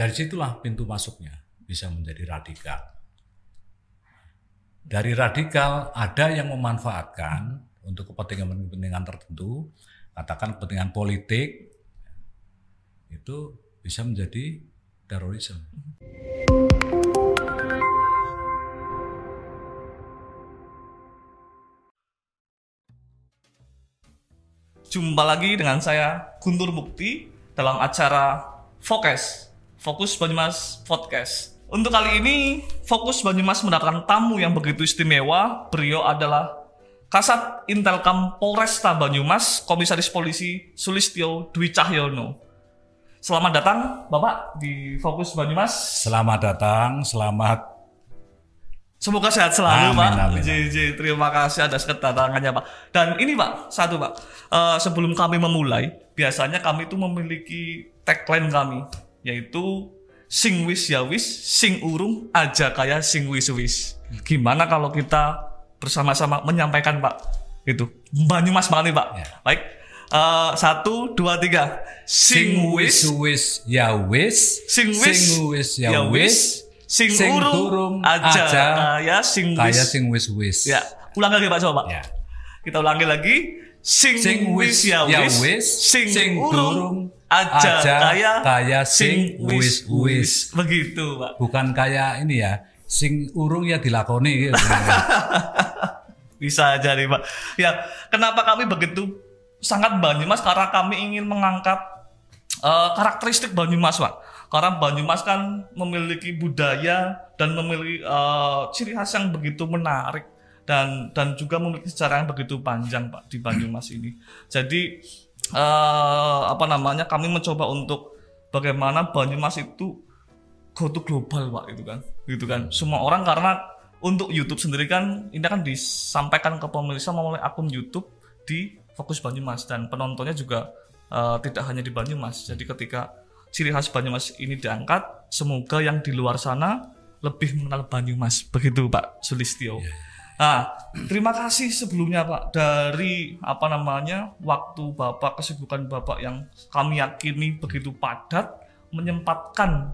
dari situlah pintu masuknya bisa menjadi radikal. Dari radikal ada yang memanfaatkan untuk kepentingan-kepentingan tertentu, katakan kepentingan politik, itu bisa menjadi terorisme. Jumpa lagi dengan saya Guntur Mukti dalam acara Fokus Fokus Banyumas Podcast. Untuk kali ini Fokus Banyumas mendapatkan tamu yang begitu istimewa. Beliau adalah Kasat Intelkam Polresta Banyumas, Komisaris Polisi Sulistyo Dwi Cahyono. Selamat datang Bapak di Fokus Banyumas. Selamat datang, selamat Semoga sehat selalu Amin, Pak. amin, JJ, terima kasih atas kedatangannya Pak. Dan ini Pak, satu Pak, Eh, sebelum kami memulai, biasanya kami itu memiliki tagline kami, yaitu sing wis ya wis, sing urung aja kaya sing wis wis. Gimana kalau kita bersama-sama menyampaikan Pak? Itu Banyumas banget nih Pak. Ya. Baik, Eh, satu, dua, tiga. sing wis wis ya wis, Sing wis, wis ya wis, sing, sing urung, durung aja, aja kaya sing wis. kaya sing wis wis. Ya, ulang lagi Pak coba Pak. Ya. Kita ulangi lagi. Sing, Sing wis wis ya ya wis, sing, sing urung aja, aja kaya kaya sing wis wis. Begitu Pak. Bukan kayak ini ya, sing urung ya dilakoni gitu. Bisa aja nih Pak. Ya, kenapa kami begitu sangat Banyumas karena kami ingin mengangkat eh, karakteristik Banyumas Pak. Karena Banyumas kan memiliki budaya dan memiliki eh, ciri khas yang begitu menarik dan dan juga memiliki sejarah yang begitu panjang Pak di Banyumas ini. Jadi eh, apa namanya kami mencoba untuk bagaimana Banyumas itu go to global Pak itu kan. Gitu kan. Semua orang karena untuk YouTube sendiri kan ini kan disampaikan ke pemirsa melalui akun YouTube di Fokus Banyumas dan penontonnya juga eh, tidak hanya di Banyumas. Jadi ketika ciri khas Banyumas ini diangkat, semoga yang di luar sana lebih mengenal Banyumas. Begitu Pak Sulistyo. Nah, terima kasih sebelumnya Pak dari apa namanya waktu Bapak kesibukan Bapak yang kami yakini begitu padat menyempatkan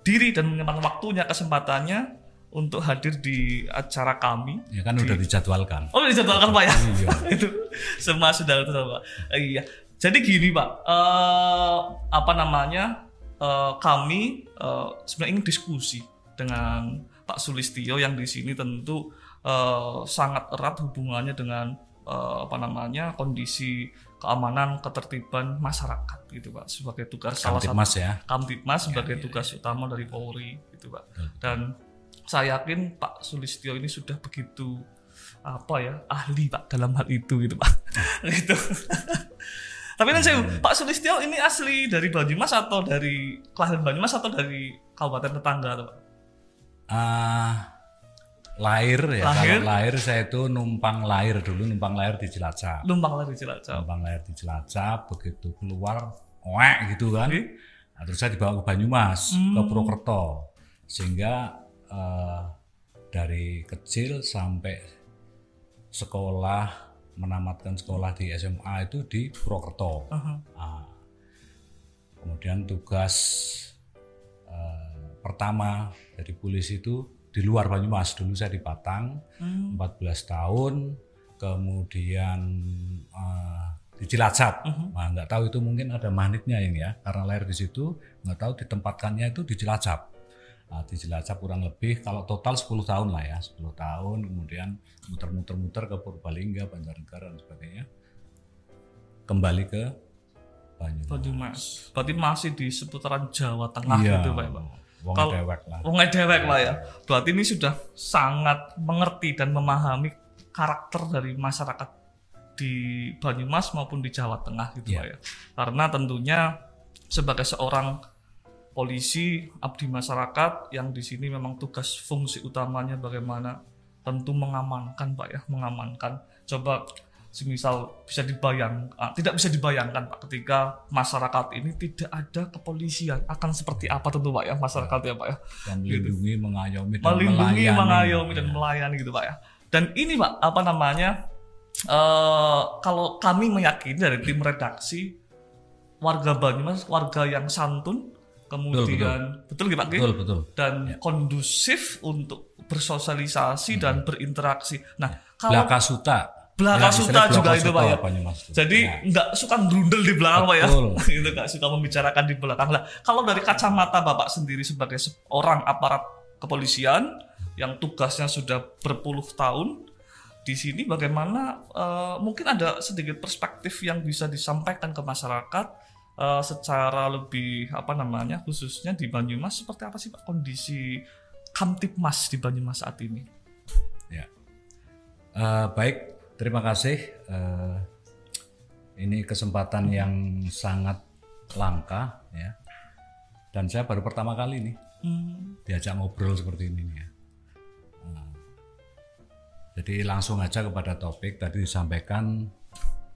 diri dan menyempatkan waktunya kesempatannya untuk hadir di acara kami. ya kan udah dijadwalkan. Oh, dijadwalkan Pak ya? Iya. itu semua sudah itu Pak. Iya. Jadi gini Pak, eh, apa namanya? eh, kami eh, sebenarnya ingin diskusi dengan Pak Sulistio yang di sini tentu eh, sangat erat hubungannya dengan eh, apa namanya kondisi keamanan ketertiban masyarakat gitu Pak sebagai tugas salah satu Kamtipmas ya. Kamtipmas sebagai ya, tugas utama dari Polri gitu Pak. Betul. Dan saya yakin Pak Sulistyo ini sudah begitu apa ya ahli Pak dalam hal itu gitu Pak. gitu. Tapi kan saya Pak Sulistyo ini asli dari Banyumas atau dari kelahiran Banyumas atau dari kabupaten tetangga atau Pak? Ah, lahir ya. Lahir. Kalau lahir saya itu numpang lahir dulu, numpang lahir di Cilacap. Lumbang lari Cilacap. Numpang lahir di Cilacap, begitu keluar, oek gitu kan. Oke. Nah, terus saya dibawa ke Banyumas, ke Hmm. Purwokerto. Sehingga eh, dari kecil sampai sekolah, menamatkan sekolah di SMA itu di Purwokerto. Aha. Ah. kemudian tugas eh, pertama dari polisi itu di luar Banyumas. Dulu saya di Patang, Hmm. 14 tahun. Kemudian eh, di Cilacap. Mhm. Nah, nggak tahu itu mungkin ada magnetnya ini ya, karena lahir di situ. Nggak tahu ditempatkannya itu di Cilacap. Nah, di Cilacap kurang lebih kalau total 10 tahun lah ya, 10 tahun. Kemudian muter-muter-muter ke Purbalingga, Banjarnegara dan sebagainya. Kembali ke Banyumas. Banyumas. Berarti masih di seputaran Jawa Tengah Iya. gitu Pak. Wong Kalau- dewek lah. Wong dewek lah ya. Berarti ini sudah sangat mengerti dan memahami karakter dari masyarakat di Banyumas maupun di Jawa Tengah gitu Iya. Pak ya. Karena tentunya sebagai seorang polisi abdi masyarakat yang di sini memang tugas fungsi utamanya bagaimana tentu mengamankan Pak ya, mengamankan. Coba semisal bisa dibayang ah, tidak bisa dibayangkan Pak ketika masyarakat ini tidak ada kepolisian akan seperti apa tentu Pak ya masyarakat ya Pak ya yang melindungi, mengayomi dan melindungi, melayani. mengayomi dan Ya. melayani gitu pak ya. Dan ini pak apa namanya? eh kalau kami meyakini dari tim redaksi warga Banyumas warga yang santun kemudian betul, nggak Pak? Betul, betul. dan kondusif untuk bersosialisasi dan berinteraksi. Nah, kalau Belaka Suta. Belaka Ya, Suta juga itu, Pak, ya. Jadi Ya. nggak suka grundel di belakang Pak ya. Itu nggak suka membicarakan di belakang. Lah, kalau dari kacamata Bapak sendiri sebagai seorang aparat kepolisian yang tugasnya sudah berpuluh tahun di sini bagaimana eh, mungkin ada sedikit perspektif yang bisa disampaikan ke masyarakat eh, secara lebih apa namanya khususnya di Banyumas seperti apa sih Pak kondisi Kamtipmas di Banyumas saat ini? Ya. Eh, baik, terima kasih. Eh, ini kesempatan yang sangat langka ya. Dan saya baru pertama kali nih Hmm, diajak ngobrol seperti ini ya. Nah, jadi langsung aja kepada topik tadi disampaikan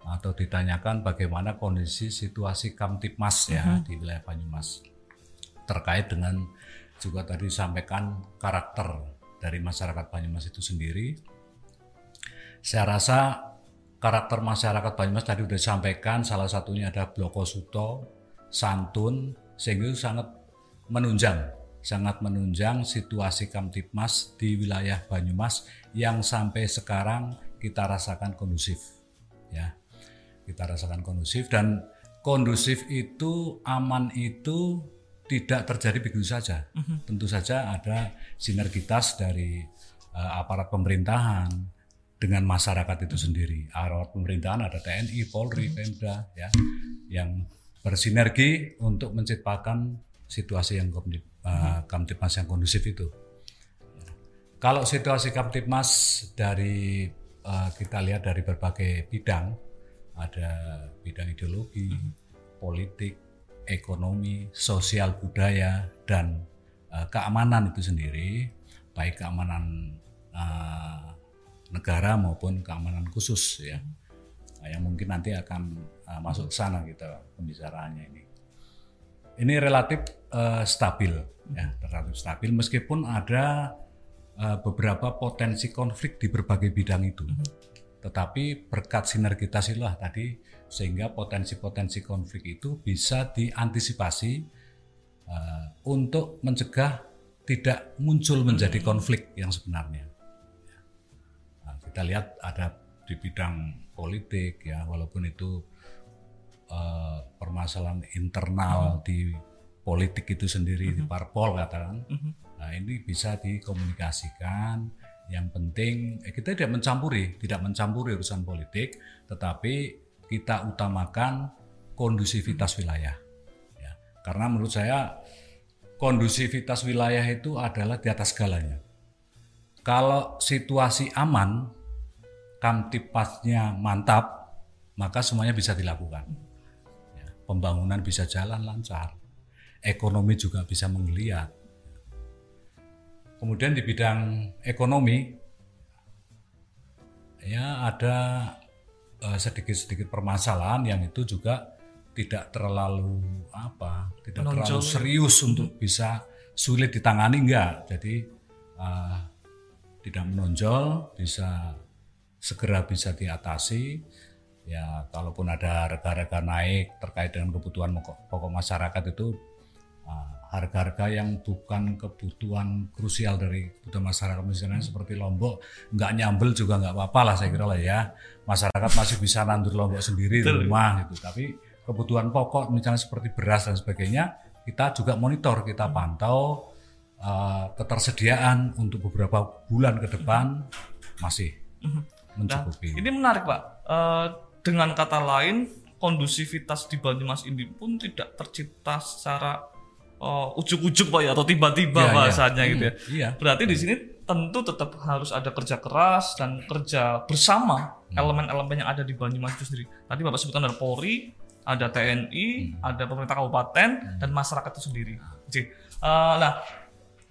atau ditanyakan bagaimana kondisi situasi Kamtipmas ya di wilayah Banyumas terkait dengan juga tadi disampaikan karakter dari masyarakat Banyumas itu sendiri. Saya rasa karakter masyarakat Banyumas tadi sudah disampaikan salah satunya ada Bloko Suto, santun sehingga itu sangat menunjang sangat menunjang situasi Kamtipmas di wilayah Banyumas yang sampai sekarang kita rasakan kondusif ya. Kita rasakan kondusif dan kondusif itu aman itu tidak terjadi begitu saja. Tentu saja ada sinergitas dari eh, aparat pemerintahan dengan masyarakat itu sendiri. Aparat pemerintahan ada TNI Polri Pemda ya yang bersinergi untuk menciptakan situasi yang komdi- uh, Kamtipmas yang kondusif itu. Kalau situasi Kamtipmas dari uh, kita lihat dari berbagai bidang, ada bidang ideologi, politik, ekonomi, sosial budaya, dan uh, keamanan itu sendiri, baik keamanan uh, negara maupun keamanan khusus ya, Nah, yang mungkin nanti akan uh, masuk ke sana kita pembicaraannya ini. Ini relatif eh, stabil ya relatif stabil meskipun ada eh, beberapa potensi konflik di berbagai bidang itu. Tetapi berkat sinergitas itulah tadi sehingga potensi-potensi konflik itu bisa diantisipasi eh, untuk mencegah tidak muncul menjadi konflik yang sebenarnya kita lihat ada di bidang politik ya walaupun itu eh, permasalahan internal di politik itu sendiri di parpol katakan. Nah ini bisa dikomunikasikan. Yang penting eh, kita tidak mencampuri tidak mencampuri urusan politik tetapi kita utamakan kondusivitas wilayah ya. Karena menurut saya kondusivitas wilayah itu adalah di atas segalanya. Kalau situasi aman kamtipasnya mantap, maka semuanya bisa dilakukan. Ya, pembangunan bisa jalan lancar, ekonomi juga bisa menggeliat. Kemudian di bidang ekonomi, ya ada eh, sedikit-sedikit permasalahan yang itu juga tidak terlalu apa, tidak terlalu Menonjol. serius untuk bisa sulit ditangani enggak. Jadi eh, tidak menonjol, bisa segera bisa diatasi. Ya, kalaupun ada harga-harga naik terkait dengan kebutuhan pokok, pokok masyarakat itu ah, harga-harga yang bukan kebutuhan krusial dari kebutuhan masyarakat misalnya seperti lombok nggak nyambel juga nggak apa-apa lah saya kira lah ya. Masyarakat masih bisa nandur lombok sendiri di rumah gitu. Tapi kebutuhan pokok misalnya seperti beras dan sebagainya kita juga monitor kita pantau eh, ketersediaan untuk beberapa bulan ke depan masih mencukupi. Ini menarik Pak. Eh, dengan kata lain, kondusivitas di Banyumas ini pun tidak tercipta secara eh, ujuk-ujuk Pak ya atau tiba-tiba Iya, iya. bahasanya gitu ya. Iya. Berarti di sini tentu tetap harus ada kerja keras dan kerja bersama elemen-elemen yang ada di Banyumas itu sendiri. Tadi Bapak sebutkan ada Polri, ada TNI, ada pemerintah kabupaten dan masyarakat itu sendiri. Oke. Eh, nah,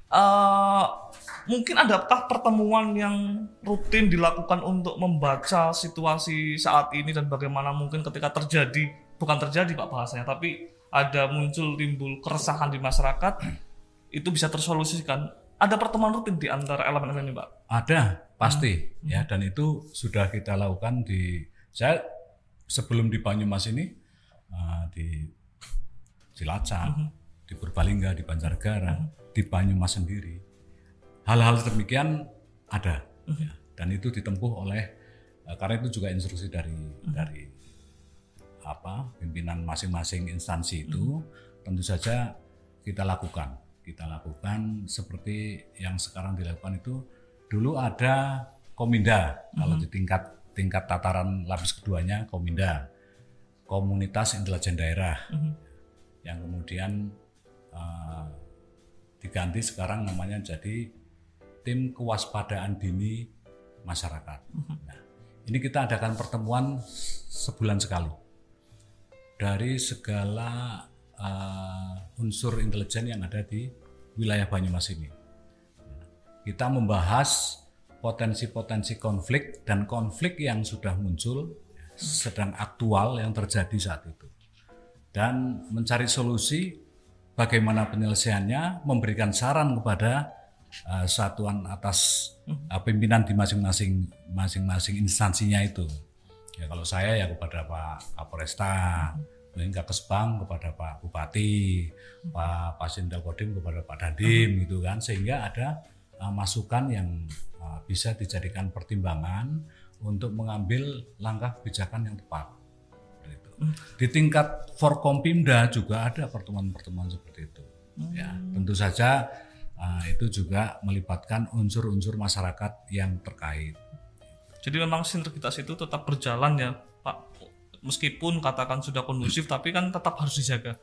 eh, mungkin adakah pertemuan yang rutin dilakukan untuk membaca situasi saat ini dan bagaimana mungkin ketika terjadi bukan terjadi Pak bahasanya tapi ada muncul timbul keresahan di masyarakat itu bisa tersolusikan. Ada pertemuan rutin di antara elemen-elemen ini, Pak. Ada pasti. Ya dan itu sudah kita lakukan di saya sebelum di Banyumas ini eh, di Cilacap, di Purbalingga, di Banjarnegara, di Banyumas sendiri. Hal-hal demikian ada ya. dan itu ditempuh oleh eh, karena itu juga instruksi dari dari apa pimpinan masing-masing instansi itu tentu saja kita lakukan. Kita lakukan seperti yang sekarang dilakukan itu dulu ada kominda kalau di tingkat tingkat tataran lapis keduanya kominda komunitas intelijen daerah. Yang kemudian uh, diganti sekarang namanya jadi tim kewaspadaan dini masyarakat. Nah, ini kita adakan pertemuan sebulan sekali dari segala uh, unsur intelijen yang ada di wilayah Banyumas ini. Kita membahas potensi-potensi konflik dan konflik yang sudah muncul sedang aktual yang terjadi saat itu dan mencari solusi bagaimana penyelesaiannya memberikan saran kepada uh, satuan atas uh, pimpinan di masing-masing masing-masing instansinya itu. Ya kalau saya ya kepada Pak Kapolresta mungkin Kesbang kepada Pak Bupati Pak Pasindal Kodim kepada Pak Dandim gitu kan. Sehingga ada uh, masukan yang uh, bisa dijadikan pertimbangan untuk mengambil langkah kebijakan yang tepat. Di tingkat Forkompimda juga ada pertemuan-pertemuan seperti itu. Ya, tentu saja uh, itu juga melibatkan unsur-unsur masyarakat yang terkait. Jadi memang sinergitas itu tetap berjalan ya, Pak. Meskipun katakan sudah kondusif, tapi kan tetap harus dijaga.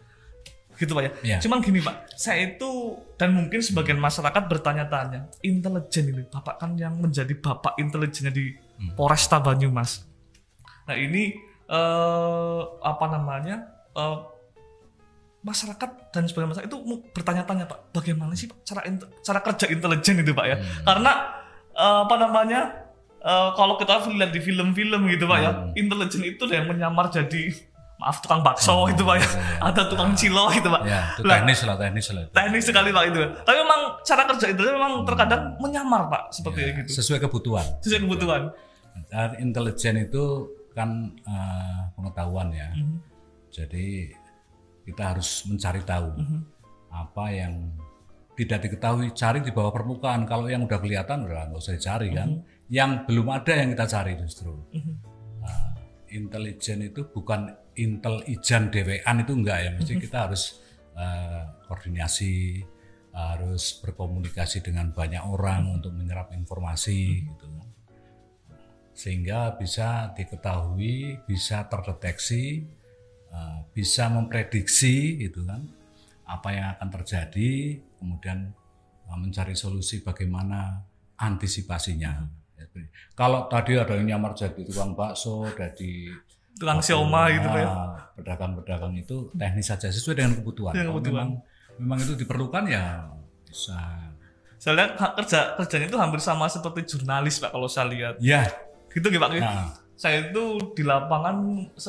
Gitu Pak ya. Ya. Cuman gini Pak, saya itu dan mungkin sebagian masyarakat bertanya-tanya, intelijen ini, Bapak kan yang menjadi Bapak intelijennya di Polresta Banyumas. Nah ini eh, apa namanya eh, masyarakat dan sebagian masyarakat itu bertanya-tanya Pak, bagaimana sih Pak cara cara kerja intelijen itu Pak ya? Karena eh, apa namanya eh, kalau kita lihat di film-film gitu Pak ya, intelijen itu yang menyamar jadi maaf tukang bakso itu Pak ya, ada tukang cilo gitu Pak. Ya, itu Lah, teknis lah, teknis lah. itu. teknis sekali Pak itu. Tapi memang cara kerja intelijen memang terkadang menyamar Pak seperti Ya, gitu. Sesuai kebutuhan. Sesuai kebutuhan. Dan intelijen itu kan eh, pengetahuan ya. Jadi kita harus mencari tahu apa yang tidak diketahui cari di bawah permukaan. Kalau yang udah kelihatan udah nggak usah dicari kan. Yang belum ada yang kita cari justru. Nah, intelijen itu bukan intel ijan dewean itu enggak ya. Mesti kita harus eh, koordinasi, harus berkomunikasi dengan banyak orang untuk menyerap informasi gitu kan sehingga bisa diketahui, bisa terdeteksi, eh, bisa memprediksi gitu kan apa yang akan terjadi, kemudian eh, mencari solusi bagaimana antisipasinya. Kalau tadi ada yang nyamar jadi tukang bakso, jadi Tukang sioma gitu ya. ah, pedagang-pedagang itu teknis saja sesuai dengan kebutuhan. Kalau kebutuhan. memang memang itu diperlukan ya bisa. Saya lihat ha- kerja kerjanya itu hampir sama seperti jurnalis Pak kalau saya lihat. Ya, Gitu nggak Pak? nah, Saya itu di lapangan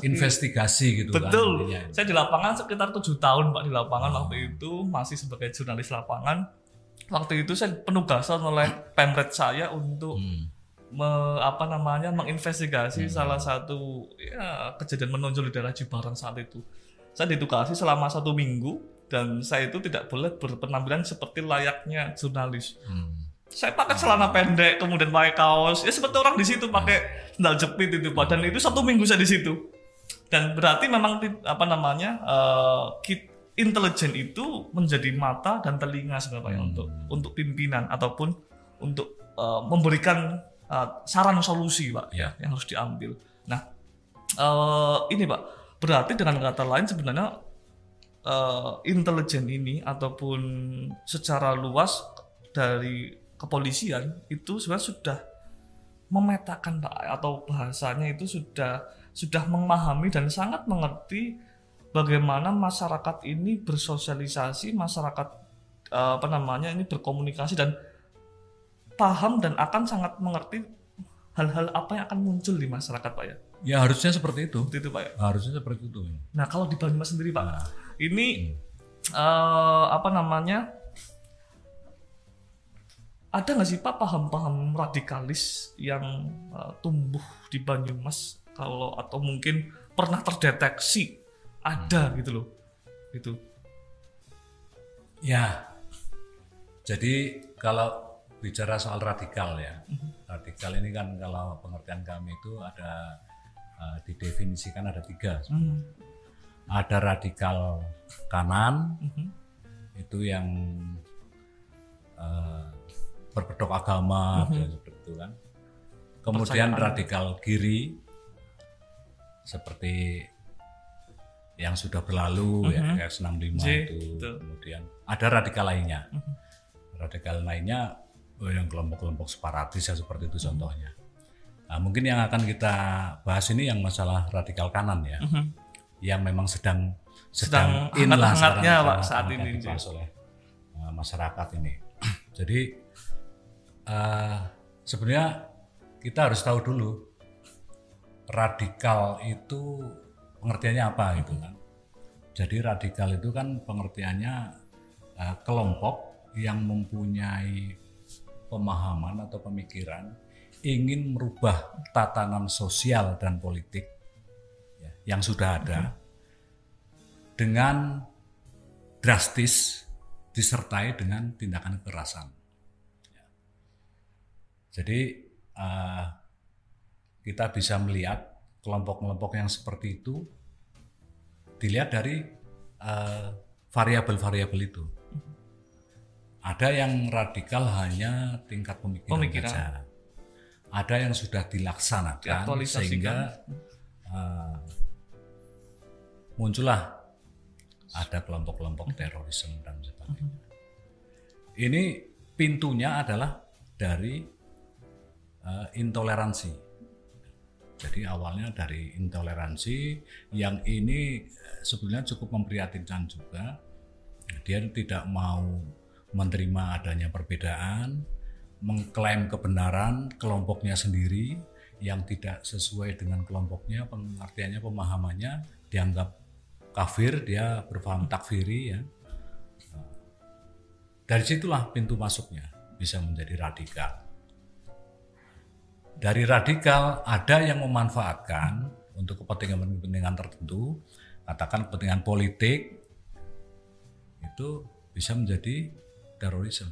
investigasi gitu kan. Betul. intinya. Saya di lapangan sekitar tujuh tahun Pak di lapangan waktu itu masih sebagai jurnalis lapangan. Waktu itu saya penugasan oleh pemret saya untuk Hmm. me- apa namanya menginvestigasi salah satu ya, kejadian menonjol di daerah Cibarang saat itu. Saya ditugasi selama satu minggu dan saya itu tidak boleh berpenampilan seperti layaknya jurnalis. Hmm. Saya pakai celana pendek, kemudian pakai kaos, ya seperti orang di situ pakai sandal jepit itu pak. Dan itu satu minggu saya di situ. Dan berarti memang apa namanya eh, kit- intelijen itu menjadi mata dan telinga sebenarnya Hmm. untuk untuk pimpinan ataupun untuk eh, memberikan eh, saran solusi pak Ya. yang harus diambil. Nah eh, ini pak berarti dengan kata lain sebenarnya eh, intelijen ini ataupun secara luas dari kepolisian itu sebenarnya sudah memetakan pak atau bahasanya itu sudah sudah memahami dan sangat mengerti bagaimana masyarakat ini bersosialisasi masyarakat eh, apa namanya ini berkomunikasi dan paham dan akan sangat mengerti hal-hal apa yang akan muncul di masyarakat pak ya Ya harusnya seperti itu. Seperti itu pak ya Harusnya seperti itu. Nah kalau di Banyumas sendiri pak, Nah, ini eh, apa namanya? Ada nggak sih pak paham-paham radikalis yang eh, tumbuh di Banyumas kalau atau mungkin pernah terdeteksi ada gitu loh, gitu. Ya, jadi kalau bicara soal radikal ya, radikal ini kan kalau pengertian kami itu ada uh, didefinisikan ada tiga. Hmm. Ada radikal kanan, Mhm. itu yang uh, berpedok agama Mhm. dan seperti itu kan. Kemudian Percayaan. radikal kiri seperti yang sudah berlalu ya Mhm. kayak 65 J, itu. betul. Kemudian ada radikal lainnya. Mhm. Radikal lainnya oh, yang kelompok-kelompok separatis ya seperti Mhm. itu contohnya. Nah, mungkin yang akan kita bahas ini yang masalah radikal kanan ya, Mhm. yang memang sedang Sedang in lah hangat-hangatnya, sekarang, Pak, saat ini, oleh uh, masyarakat ini. Jadi uh, sebenarnya kita harus tahu dulu radikal itu pengertiannya apa gitu kan. Jadi radikal itu kan pengertiannya uh, kelompok yang mempunyai pemahaman atau pemikiran ingin merubah tatanan sosial dan politik ya, yang sudah ada dengan drastis disertai dengan tindakan kekerasan. Jadi uh, kita bisa melihat kelompok-kelompok yang seperti itu dilihat dari uh, variabel-variabel itu. Ada yang radikal hanya tingkat pemikiran, Pemikiran. saja. Ada yang sudah dilaksanakan sehingga uh, muncullah ada kelompok-kelompok terorisme dan sebagainya. Ini pintunya adalah dari uh, intoleransi. Jadi awalnya dari intoleransi yang ini eh, sebenarnya cukup memprihatinkan juga. Dia tidak mau menerima adanya perbedaan, mengklaim kebenaran kelompoknya sendiri yang tidak sesuai dengan kelompoknya, pengertiannya, pemahamannya dianggap kafir, dia berpaham takfiri ya. Dari situlah pintu masuknya bisa menjadi radikal. Dari radikal ada yang memanfaatkan untuk kepentingan-kepentingan tertentu, katakan kepentingan politik, itu bisa menjadi terorisme.